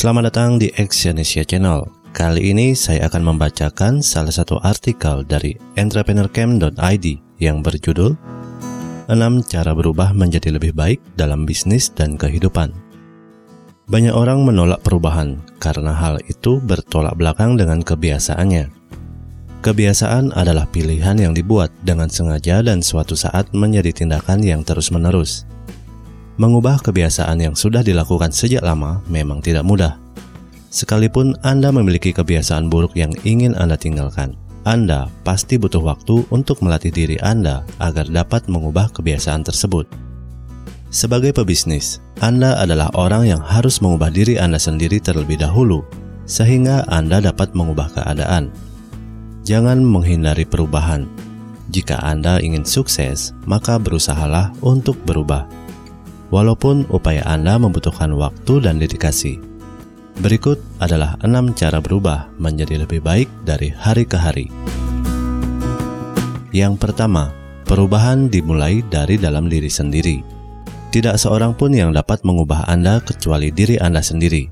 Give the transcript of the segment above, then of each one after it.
Selamat datang di Exyonesia Channel. Kali ini saya akan membacakan salah satu artikel dari entrepreneurcamp.id yang berjudul 6 cara berubah menjadi lebih baik dalam bisnis dan kehidupan. Banyak orang menolak perubahan karena hal itu bertolak belakang dengan kebiasaannya. Kebiasaan adalah pilihan yang dibuat dengan sengaja dan suatu saat menjadi tindakan yang terus-menerus. Mengubah kebiasaan yang sudah dilakukan sejak lama memang tidak mudah. Sekalipun Anda memiliki kebiasaan buruk yang ingin Anda tinggalkan, Anda pasti butuh waktu untuk melatih diri Anda agar dapat mengubah kebiasaan tersebut. Sebagai pebisnis, Anda adalah orang yang harus mengubah diri Anda sendiri terlebih dahulu, sehingga Anda dapat mengubah keadaan. Jangan menghindari perubahan. Jika Anda ingin sukses, maka berusahalah untuk berubah walaupun upaya Anda membutuhkan waktu dan dedikasi. Berikut adalah enam cara berubah menjadi lebih baik dari hari ke hari. Yang pertama, perubahan dimulai dari dalam diri sendiri. Tidak seorang pun yang dapat mengubah Anda kecuali diri Anda sendiri.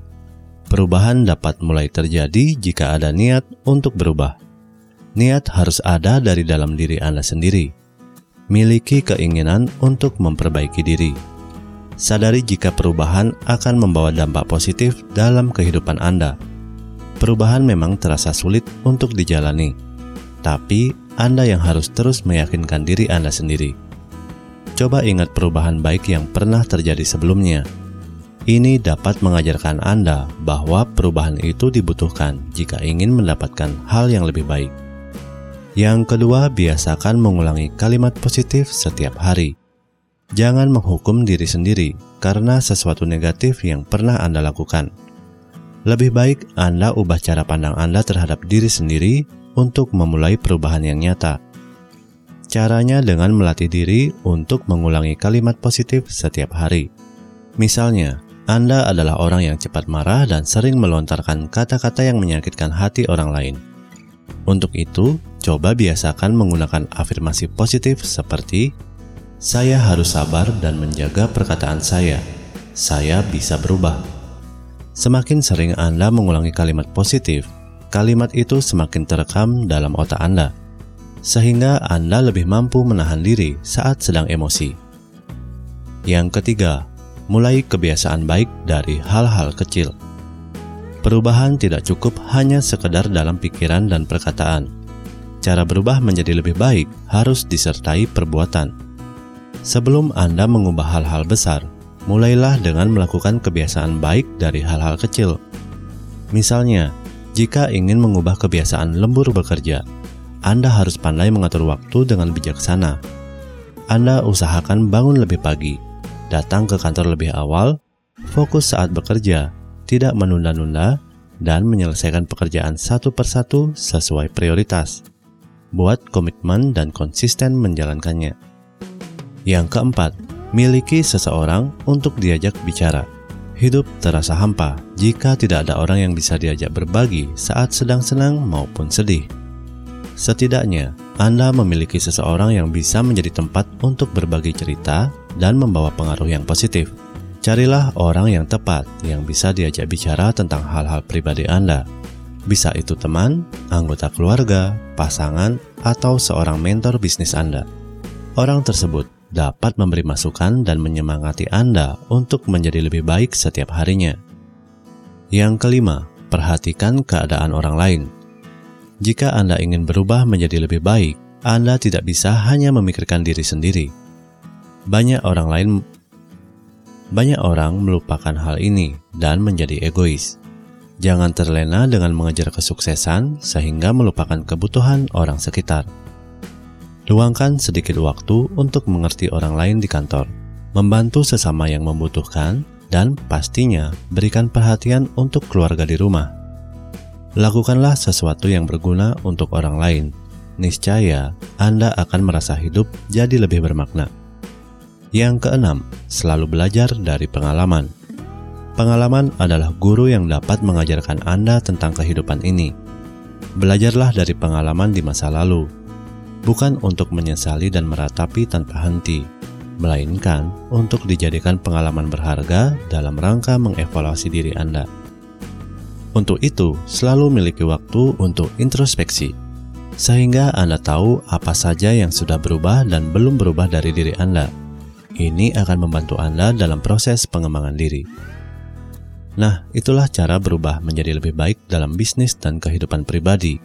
Perubahan dapat mulai terjadi jika ada niat untuk berubah. Niat harus ada dari dalam diri Anda sendiri. Miliki keinginan untuk memperbaiki diri sadari jika perubahan akan membawa dampak positif dalam kehidupan Anda. Perubahan memang terasa sulit untuk dijalani, tapi Anda yang harus terus meyakinkan diri Anda sendiri. Coba ingat perubahan baik yang pernah terjadi sebelumnya. Ini dapat mengajarkan Anda bahwa perubahan itu dibutuhkan jika ingin mendapatkan hal yang lebih baik. Yang kedua, biasakan mengulangi kalimat positif setiap hari. Jangan menghukum diri sendiri karena sesuatu negatif yang pernah Anda lakukan. Lebih baik Anda ubah cara pandang Anda terhadap diri sendiri untuk memulai perubahan yang nyata. Caranya dengan melatih diri untuk mengulangi kalimat positif setiap hari. Misalnya, Anda adalah orang yang cepat marah dan sering melontarkan kata-kata yang menyakitkan hati orang lain. Untuk itu, coba biasakan menggunakan afirmasi positif seperti saya harus sabar dan menjaga perkataan saya. Saya bisa berubah. Semakin sering Anda mengulangi kalimat positif, kalimat itu semakin terekam dalam otak Anda, sehingga Anda lebih mampu menahan diri saat sedang emosi. Yang ketiga, mulai kebiasaan baik dari hal-hal kecil. Perubahan tidak cukup hanya sekedar dalam pikiran dan perkataan. Cara berubah menjadi lebih baik harus disertai perbuatan Sebelum Anda mengubah hal-hal besar, mulailah dengan melakukan kebiasaan baik dari hal-hal kecil. Misalnya, jika ingin mengubah kebiasaan lembur bekerja, Anda harus pandai mengatur waktu dengan bijaksana. Anda usahakan bangun lebih pagi, datang ke kantor lebih awal, fokus saat bekerja, tidak menunda-nunda, dan menyelesaikan pekerjaan satu persatu sesuai prioritas. Buat komitmen dan konsisten menjalankannya. Yang keempat, miliki seseorang untuk diajak bicara. Hidup terasa hampa jika tidak ada orang yang bisa diajak berbagi saat sedang senang maupun sedih. Setidaknya, Anda memiliki seseorang yang bisa menjadi tempat untuk berbagi cerita dan membawa pengaruh yang positif. Carilah orang yang tepat yang bisa diajak bicara tentang hal-hal pribadi Anda. Bisa itu teman, anggota keluarga, pasangan, atau seorang mentor bisnis Anda. Orang tersebut dapat memberi masukan dan menyemangati Anda untuk menjadi lebih baik setiap harinya. Yang kelima, perhatikan keadaan orang lain. Jika Anda ingin berubah menjadi lebih baik, Anda tidak bisa hanya memikirkan diri sendiri. Banyak orang lain banyak orang melupakan hal ini dan menjadi egois. Jangan terlena dengan mengejar kesuksesan sehingga melupakan kebutuhan orang sekitar. Luangkan sedikit waktu untuk mengerti orang lain di kantor, membantu sesama yang membutuhkan, dan pastinya berikan perhatian untuk keluarga di rumah. Lakukanlah sesuatu yang berguna untuk orang lain. Niscaya Anda akan merasa hidup jadi lebih bermakna. Yang keenam, selalu belajar dari pengalaman. Pengalaman adalah guru yang dapat mengajarkan Anda tentang kehidupan ini. Belajarlah dari pengalaman di masa lalu bukan untuk menyesali dan meratapi tanpa henti, melainkan untuk dijadikan pengalaman berharga dalam rangka mengevaluasi diri Anda. Untuk itu, selalu miliki waktu untuk introspeksi, sehingga Anda tahu apa saja yang sudah berubah dan belum berubah dari diri Anda. Ini akan membantu Anda dalam proses pengembangan diri. Nah, itulah cara berubah menjadi lebih baik dalam bisnis dan kehidupan pribadi.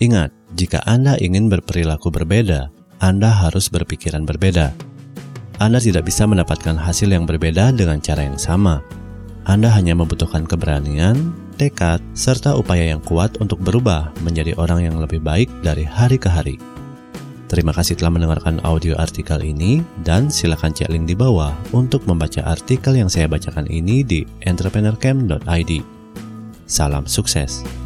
Ingat, jika Anda ingin berperilaku berbeda, Anda harus berpikiran berbeda. Anda tidak bisa mendapatkan hasil yang berbeda dengan cara yang sama. Anda hanya membutuhkan keberanian, tekad, serta upaya yang kuat untuk berubah menjadi orang yang lebih baik dari hari ke hari. Terima kasih telah mendengarkan audio artikel ini dan silakan cek link di bawah untuk membaca artikel yang saya bacakan ini di entrepreneurcamp.id. Salam sukses.